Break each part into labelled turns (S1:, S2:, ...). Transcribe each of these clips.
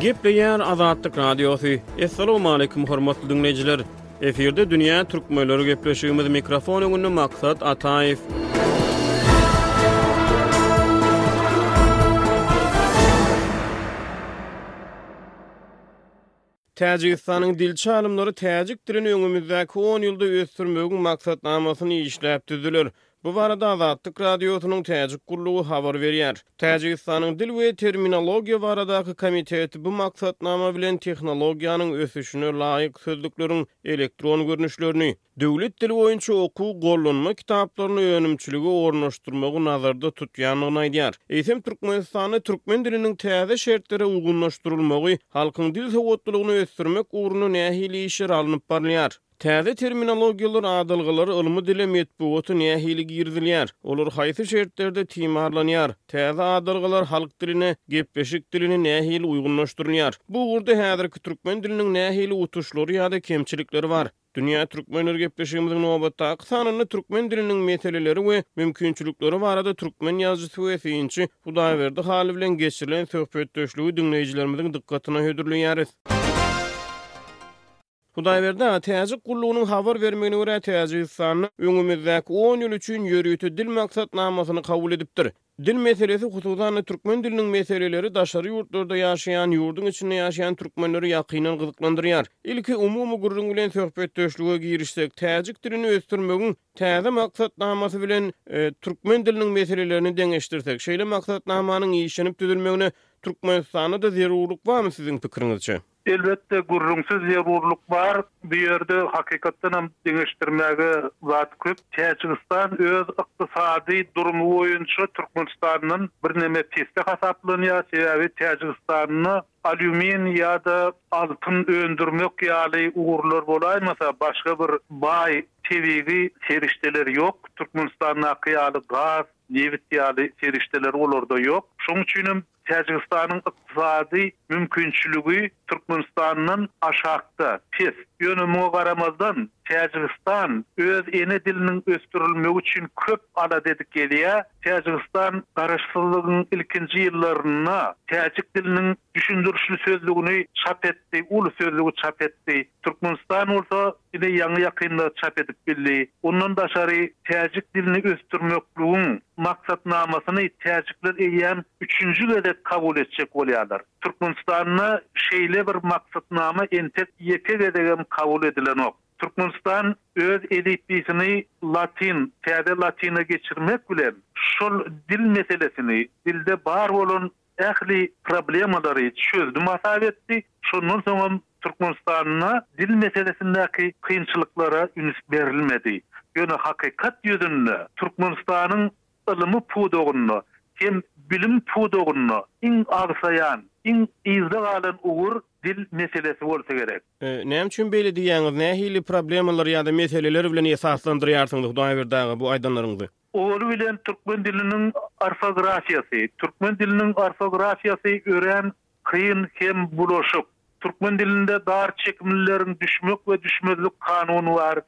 S1: Gepleýär Azatlyk Radiosy. Assalamualaikum hormatly dinleýjiler. Efirde dünýä türkmenleri gepleşigimiz mikrofon öňünde Maksat Ataýew. Täjigistanyň dilçi alymlary täjik dilini öňümizdäki on ýylda ösdürmegiň maksatnamasyny işläp düzdüler. Bu barada Azatlyk Radiosynyň Täjik gullugy habar berýär. Täjigistanyň Dil we terminologiýa baradaky komiteti bu maksatnama bilen tehnologiýanyň ösüşine laýyk sözlükleriň elektron görnüşlerini, döwlet dili boýunça okuw gollanma kitaplaryny önümçilige ornaşdyrmagy nazarda tutýandygyny aýdýar. Eýsem, Türkmenistanda türkmen diliniň täze şertlere uýgunlaşdyrylmagy, halkyň dil sowatlylygyny ösdürmek ugrunda nähili işler alnyp barylýar? Täze terminologiýalar, adalgalar ylmy dile, metbugata nähili girizilýär? Olar haýsy şertlerde timarlanýar? Täze adalgalar halk diline, gepleşik diline nähili uýgunlaşdyrylýar? Bu ugurda häzirki türkmen diliniň nähili utuşlary ýa-da kemçilikleri bar? Dünýä Türkmenleri gepleşigimiziň nobatdaky sanynda türkmen diliniň meseleleri we mümkinçilikleri barada türkmen ýazyjysy we synçy Hudaýberdi Haly bilen geçirilen söhbetdeşligi diňleýjilerimiziň dykgatyna hödürleýäris. Hudaýberdi aga, täjik gullugynyň habar bermegine görä, Täjigistanda öňümizdäki on ýyl üçin ýörite dil maksatnamasyny kabul edipdir. Dil meselesi hususan-da türkmen diliniň meseleleri daşary ýurtlarda ýaşaýan, ýurduň içinde ýaşaýan türkmenleri ýakyndan gyzyklandyrýar. Ilki umumy gürrüň bilen söhbetdeşlige girişsek, täjik dilini ösdürmegiň täze maksatnamasy bilen türkmen diliniň meselelerini deňeşdirsek, şeýle maksatnamanyň işlenip düzülmegine Türkmenistanda-da zerurlyk barmy siziň pikiriňizçe?
S2: Elbetde gürrüňsiz zerurlyk bar. Bu ýerde hakykatdan hem deňeşdirmäge zat köp. Täjigistan öz ykdysady durumy boýunça Türkmenistandan birneme pesde hasaplanýar. Sebäbi Täjigistanda alýumin ýa-da altyn öndürmek ýaly ugurlar bolaýmasa, başga bir baý tebigy serişdeler ýok. Türkmenistandaky ýaly gaz, nebit ýaly serişdeler olarda ýok. Şonuň üçin hem Täjigistanyň ykdysady mümkinçiligi Türkmenistandan aşakda, pes. Ýöne muňa garamazdan, Täjigistan öz ene diliniň ösdürilmegi üçin köp alada edip gelýär. Täjigistan Garaşsyzlygyň ilkinji ýyllarynda täjik diliniň düşündirişli sözlügini çap etdi, uly sözlügi çap etdi. Türkmenistan bolsa ine ýaňy ýakynda çap edip bildi. Ondan daşary täjik dilini ösdürmekligiň maksatnamasyny täjikler eýýäm üçünji gezek kabul etjek bolýarlar. Türkmenistanda şeýle bir maksatnama entek ýeke gezegem kabul edilenok. Türkmenistan öz elipbiýsini latyn, täze latyna geçirmek bilen şol dil meselesini, dilde bar bolan ähli problemalary çözdüm hasap etdi, şondan soňam Türkmenistanda dil meselesindäki kynçylyklara üns berilmedi, ýöne hakykat ýüzünde Türkmenistanyň ylmy pudagynda hem bilim pudagynda iň agsaýan, iň yzda galan ugur dil meselesi bolsa gerek.
S1: Näme üçin beýle diýýäňiz, nähili problemalary ýa-da meseleleri bilen esaslandyrýarsyňyz Hudaýberdi aga bu aýdanlaryňyzy?
S2: Owaly bilen türkmen diliniň orfografiýasy. Türkmen diliniň orfografiýasy örän kyn hem bulaşyk. Türkmen dilinde dar çekimlileriň düşmek we düşmezlik kanuny bar,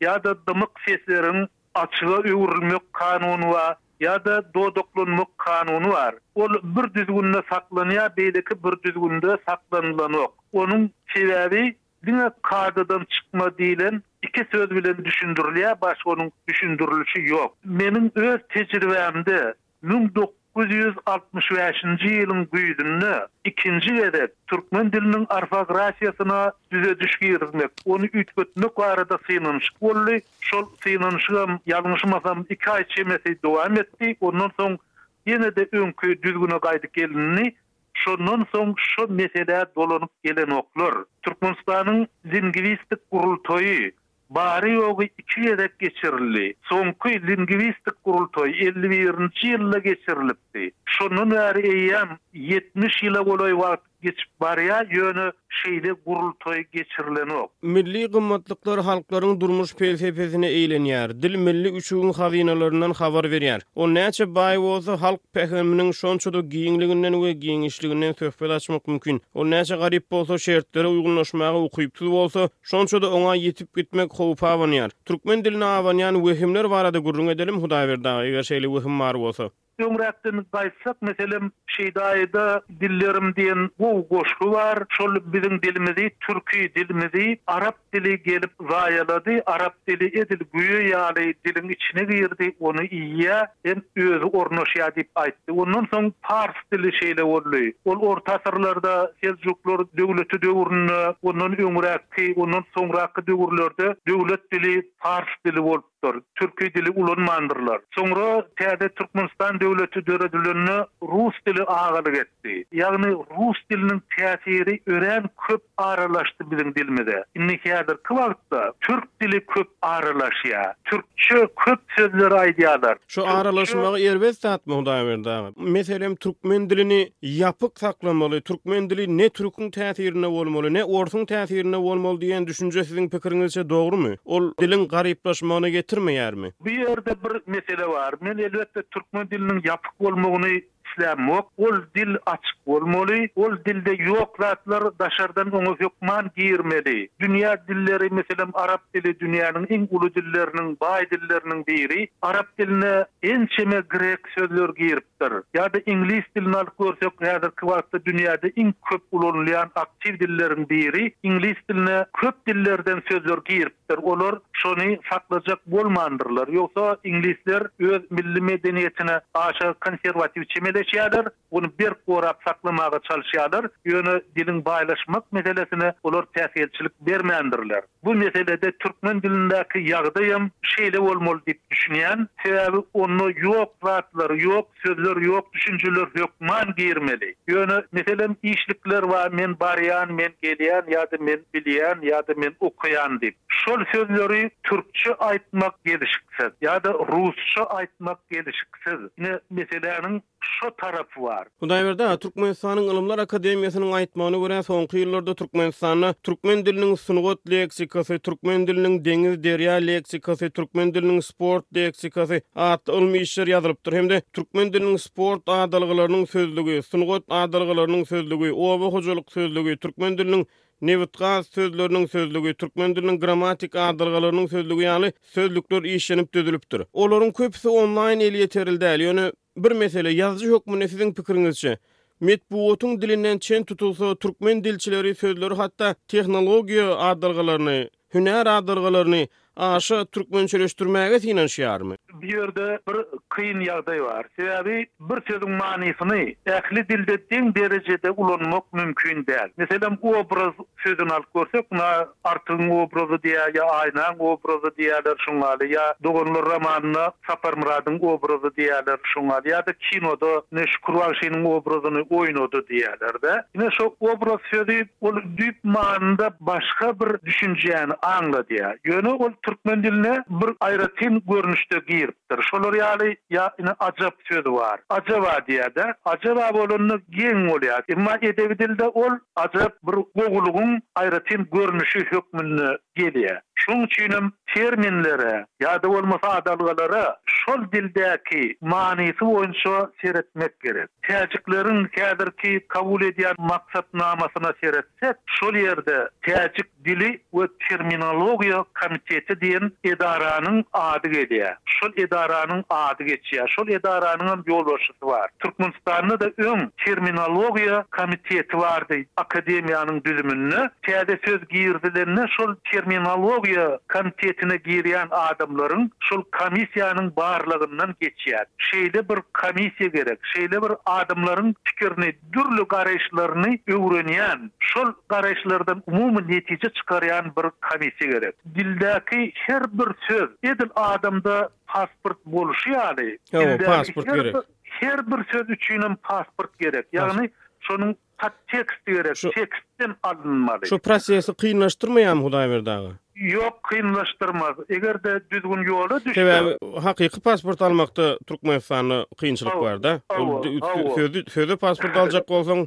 S2: ýa-da dymyk sesleriň açyga öwrülmek kanuny ba, ýa-da dodaklanmak kanuny bar. Ol bir düzgünde saklanýar, beýleki bir düzgünde saklanylanok. Onuň sebäbi Diňe kadadan çykma diýlen iki söz bilen düşündirilýär, başga onuň düşündirilişi ýok. Meniň öz tejribämde müň dokuz ýüz altmyş bäşinji ýylyň güýzünde ikinji gezek türkmen diliniň orfografiýasyna düzediş girizmek, ony üýtgetmek barada synanyşyk boldy. Şol synanyşygam, ýalňyşmasam, iki aý çemesi dowam etdi. Ondan soň ýene-de öňki düzgüne gaýdyp gelindi. Şondan soň şo meselä dolanyp gelenoklar. Türkmenistanyň lingwistik gurultaýy bary-ýogy iki gezek geçirildi. Soňky lingwistik gurultaý elli birinji ýylda geçirilipdi. Şondan bäri eýýäm ýetmiş ýyla golaý wagt geçip barýar, ýöne şeýle gurultaý geçirilenok.
S1: Milli gymmatlyklar halklaryň durmuş pelsepesine eýlenýär. Dil milli üçügiň hazynalaryndan habar berýär. Ol näçe baý bolsa, halk pähiminiň şonça-da giňliginden we giňişliginden söhbet açmak mümkin. Ol näçe garyp bolsa, şertlere uýgunlaşmaga ukypsyz bolsa, şonça-da oňa ýitip gitmek howpy abanýar. Türkmen diline abanýan wehimler barada gürrüň edelim, Hudaýberdi aga, eger şeýle wehim bar bolsa.
S2: Öňräkden gaýtsak, meselem, Şeýdaýda dillerim diýen gowy goşgy bar. Şol biziň dilimizi, türki dilimizi arap dili gelip zaýalady. Arap dili edil güýe ýaly diliň içine girdi, ony iýýär hem özi ornaşýar diýip aýtdy. Ondan soň pars dili şeýle boldy. Ol orta asyrlarda Seljuklar döwleti döwründe, ondan öňräkki, ondan soňraky döwürlerde döwlet dili pars dili bolupdy. bolupdyr, türki dili ulanmandyrlar. Soňra täze Türkmenistan döwleti döredilende rus dili agalyk etdi. Ýagny rus diliniň täsiri örän köp aralaşdy biziň dilimize. Indi häzirki wagtda türk dili köp aralaşýar. Türkçe köp sözler aýdýarlar.
S1: Şu aralaşmagy erbet zatmy Hudaýberdi aga? Meselem türkmen dilini ýapyk saklamaly, türkmen dili ne türküň täsirinde bolmaly, ne orsuň täsirinde bolmaly diýen düşünje siziň pikiriňizçe dogrumy? Ol diliň garyplaşmagyna getirmeýärmi?
S2: Bu ýerde bir mesele bar. Men elbetde türkmen diliniň ýapyk bolmagyny Islämok ol dil açyk bolmaly, ol dilde ýok zatlar daşardan oňa hökman girmeli. Dünýä dilleri meselem arap dili dünýäniň iň uly dilleriniň, baý dilleriniň biri. Arap diline ençeme grek sözler giripdir. Ýa-da iňlis dilini alyp görsek häzirki wagtda dünýäde iň köp ulanylýan aktiw dilleriň biri. Iňlis diline köp dillerden sözler giripdir. Olar şony saklajak bolmandyrlar. Ýogsa iňlisler öz milli medeniýetine aşa konserwatiw çemeleşýärler, ony berk gorap saklamaga çalyşýarlar, ýöne diliň baýlaşmak meselesine olar päsgelçilik bermändirler. Bu meselede türkmen dilindäki ýagdaýam şeýle bolmaly diýip düşünýän, sebäbi onda ýok zatlary ýok, Sözler ýok düşünjeler hökman girmeli. Ýöne meselem işlikler bar men barýan men gelýän ýa-da men bilýän ýa-da men okaýan diýip. Şol sözleri türkçe aýtmak gelişiksiz ýa-da rusça aýtmak gelişiksiz. Ine meseläniň şo tarapy bar.
S1: Hudaýberdi aga, Türkmenistanyň Ylymlar akademiýasynyň aýtmagyna görä soňky ýyllarda Türkmenistanda Türkmen diliniň sungat leksikasy, Türkmen diliniň deňiz, derýa leksikasy, Türkmen diliniň Sport leksikasy atly ylmy işler ýazylypdyr hem-de Türkmen diliniň sport adalgalarynyň sözlügi, Sungat adalgalarynyň sözlügi, Oba hojalyk sözlügi, Türkmen diliniň Nebit-gaz sözleriniň sözlügi, Türkmen diliniň grammatik adalgalarynyň sözlügi ýaly sözlükler işlenip düzülipdir. Olaryň köpüsi onlaýn elýeterli däl, ýöne. Bir mesele, ýazyjy hökmünde siziň pikiriňizçe, metbugatyň dilinden çen tutulsa, türkmen dilçileri sözleri hatda tehnologiýa adalgalaryny, hünär adalgalaryny aşa türkmençeleşdirmäge synanyşýarmy?
S2: Bu ýerde bir kyn ýagdaý bar. Sebäbi bir sözüň manysyny ähli dilde deň derejede ulanmak mümkin däl. Meselem, obraz sözüni alyp görsek, muňa Artygyň obrazy diýýär ýa Aýnaň obrazy diýýärler şoňňaly ýa Doganlar romanynda Saparmyradyň obrazy diýýärler şoňňaly ýa-da kinoda ine Şükür bagşynyň obrazyny oýnady diýýärler-dä. Ine şo obraz sözi ol düýp manyda başga bir düşünjäni aňladýar. Ýöne ol türkmen diline bir aýratyn görnüşde giripdir. Şolar ýaly ýa ine ajap sözi bar. Ajaba diýýär-dä. Ajaba bolanda geň bolýar. Emma edebi dilde ol ajap bir gowulygyň aýratyn görnüşi hökmünde gelýär. Şonuň üçinem terminlere ýa-da bolmasa adalgalara şol dildäki manysy boýunça seretmek gerek. Täjikleriň häzirki kabul edýän maksatnamasyna seretsek, şol ýerde täjik dili we terminologiýa komiteti diýen edaranyň ady gelýär. Şol edaranyň ady geçýär. Şol edaranyňam ýolbaşçysy bar. Türkmenistanda-da öň terminologiýa komiteti bardy akademiýanyň düzüminde. Täze söz girizilende şol terminologiýa komitetine girýän adamlaryň şol komissiýanyň barlagyndan geçýär. Şeýle bir komissiýa gerek. Şeýle bir adamlaryň pikirini. dürli garaýyşlaryny öwrenýän, şol garaýyşlardan umumy netije çykarýan bir komissiýa gerek. Dildäki her bir söz, edil adamda pasport boluşy ýaly,
S1: dildäki her bir,
S2: her bir söz üçinem pasport gerek. Ýagny, şonuň podteksti gerek, tekstden alynmaly.
S1: Şu prosesi kynlaşdyrmaýarmy Hudaýberdi
S2: aga? Ýok, kynlaşdyrmaz. Eger-de düzgün ýola düşse.
S1: Sebäbi hakyky pasport almakda Türkmenistanda kynçylyk barda. Ol sözi söze pasport aljak bolsaň.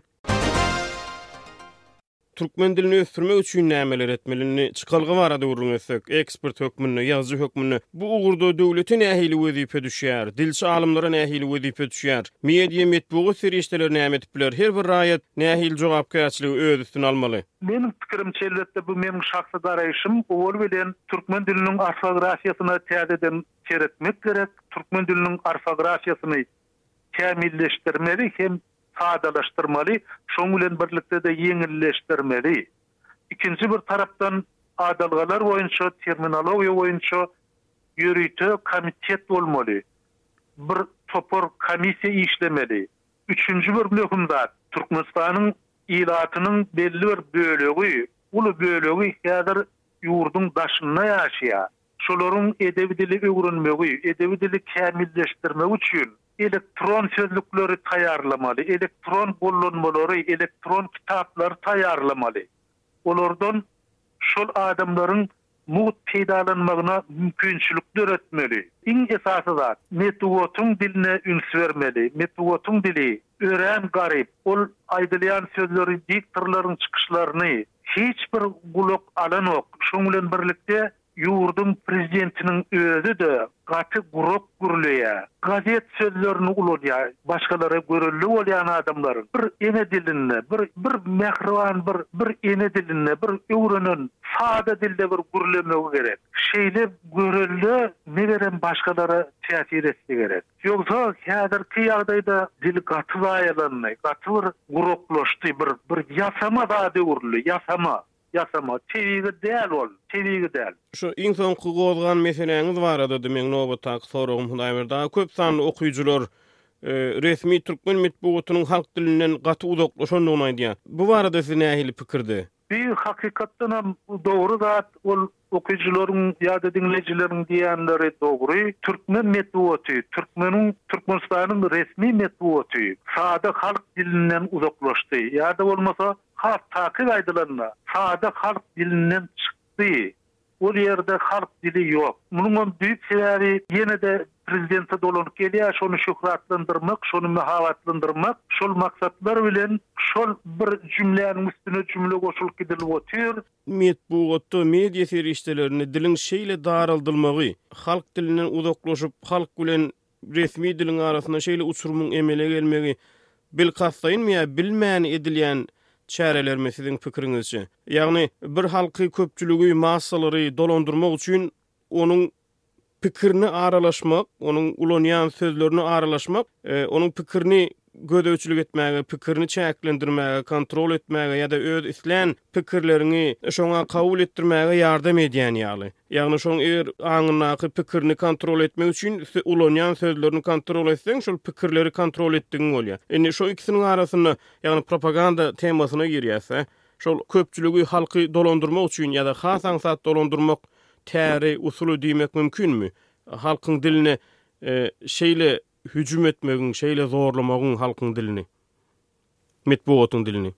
S1: Türkmen dilini ösdürmek üçin nämeler etmeli? Indi çykalga barada gürrüň etsek, ekspert hökmünde, ýazyjy hökmünde bu ugurda döwlete nähili wezipe düşýär? Dilçi alymlara nähili wezipe düşýär? Media, metbugat serişdeleri näme edip biler? Her bir raýat nähili jogapkärçiligi öz üstüne almaly?
S2: Meniň pikirimçe, elbetde, bu meniň şahsy garaýşym, owal bilen, türkmen diliniň orfografiýasyna täzeden seretmek gerek, türkmen diliniň orfografiýasyny kämilleşdirmeli hem sadalaşdyrmaly, şonuň bilen birlikde-de ýeňilleşdirmeli. Ikinji bir tarapdan, adalgalar boýunça, terminologiýa boýunça ýörite komitet bolmaly, bir topar komissiýa işlemeli. Üçünji bir möhüm zat, Türkmenistanyň Ilatynyň belli bir bölegi, uly bölegi häzir ýurduň daşynda ýaşaýar. Şolaryň edebi dili öwrenmegi, edebi dili kämilleşdirmegi üçin elektron sözlükleri taýýarlamaly, elektron gollanmalary, elektron kitaplary taýýarlamaly. Olardan şol adamlaryň mugt peýdalanmagyna mümkinçilik döretmeli. Iň esasy zat, metbugatyň diline üns bermeli. Metbugatyň dili, örän garyp. Ol aýdylýan sözleri, diktorlaryň çykyşlaryny hiç bir gulak alanok. Şoň bilen birlikde, ýurduň prezidentiniň özi-de gaty gurak gürleýär, gazet sözlerini ulanýar, başgalara görelde bolýan adamlaryň bir ene dilinde, bir bir mähriban bir bir ene dilinde bir öwrenen sada dilde bir gürlemegi gerek. Şeýle görelde megerem başgalara täsir etse gerek. Ýogsa häzirki ýagdaýda dil gaty zaýalandy, gaty bir guraklaşdy, bir bir ýasama zat öwrüldi, ýasama. Ýasama, tebigy däl ol, tebigy däl.
S1: Şu iň soňky gozgan meseläňiz baradady meň nobatdaky soragym Hudaýberdi aga köp sanly okyjylar resmi türkmen metbugatynyň halk dilinden gaty uzaklaşandygyny aýdýar. Bu barada siz nähili
S2: pikirde? Bi hakykatdanam dogry zat ol Okyjylaryň ýa-da diňleýjileriň diýenleri dogry. Türkmen metbugaty, türkmeniň, Türkmenistanyň resmi metbugaty sada halk dilinden uzaklaşdy, ýa-da bolmasa has takyk aýdylanda, sada halk dilinden çykdy. Ol ýerde halk dili ýok. Munuňam düýp sebäbi ýene-de prezidente dolanyp gelýär, şony şöhratlandyrmak, şony mahabatlandyrmak, şol maksatlar bilen şol bir jümläniň üstüne jümle goşulyp gidilip
S1: otyr. Metbugatda, media serişdelerinde diliň şeýle daraldylmagy, halk dilinden uzaklaşyp, halk bilen resmi diliň arasynda şeýle uçurymyň emele gelmegi bilkastdaýynmy ýa bilmän edilýän çärelermi siziň pikiriňizçe? Ýagny, bir halky, köpçüligi, massalary dolandyrmak üçin onuň pikirine aralaşmak, onuň ulanýan sözlerine aralaşmak, onuň pikirini gözegçilik etmäge, pikirini çäklendirmäge, kontrol etmäge ýa-da öz islän pikirleriňi şoňa kabul etdirmäge ýardam edýän ýaly. Ýagny şoň eger aňyndaky pikirini kontrol etmek üçin ulanýan sözlerini kontrol etseň, şol pikirleri kontrol etdigiň bolýar. Indi şo ikisiniň arasynda, ýagny propaganda temasyna girýäs-de, şol köpçüligi, halky dolandyrmak üçin ýa-da has aňsat dolandyrmak Täri usuly diýmek mümkinmi? Halkyň diline şeýle hüjüm etmegiň, şeýle zorlamagyň halkyň dilini, metbugatyň dilini?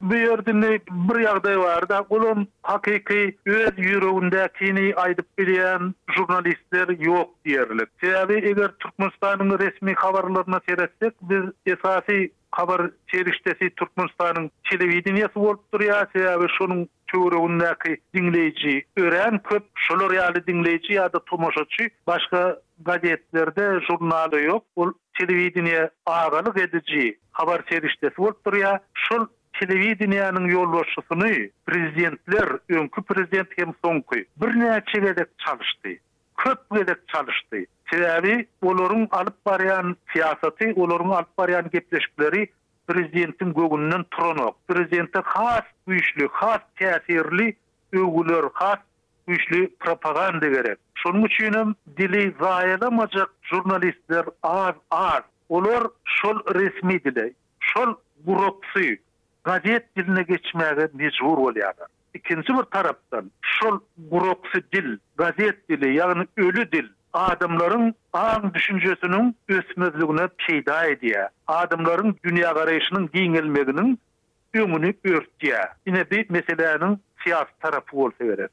S2: Bu ýerde indi bir ýagdaý bar-da, olam hakyky öz ýüregindäkini aýdyp bilýän žurnalistler ýok diýerlik. Sebäbi eger Türkmenistanyň resmi habarlaryna seretsek, biz esasy Habar serişdesi Türkmenistanyň telewideniýesi bolup durýar, sebäbi şonuň töweregindäki diňleýji örän köp, şolar ýaly diňleýji ýa-da tomaşaçy başga gazetlerde, žurnalda ýok. Ol telewideniýe agalyk ediji habar serişdesi bolup durýar. Şol telewideniýäniň ýolbaşçysyny prezidentler, öňki prezident hem soňky, birnäçe gezek çalyşdy. köp gezek çalyşdy. Sebäbi olaryň alyp barýan syýasaty, olaryň alyp barýan gepleşikleri prezidentiň göwnünden turanok. Prezidente has güýçli, has täsirli öwgüler, has güýçli propaganda gerek. Şonuň üçin hem dili zaýalamajak žurnalistler az, az. Olar şol resmi dile, Şol guraksy gazet diline geçmäge mejbur bolýarlar. Ikinji bir tarapdan, şol guraksy dil, gazet dili, ýagny öli dil, adamlaryň aň-düşünjesiniň ösmezligine peýda edýär, adamlaryň dünýägaraýşynyň giňelmeginiň öňüni örtýär. Ine, bi meseläniň syýasy tarapy bolsa gerek.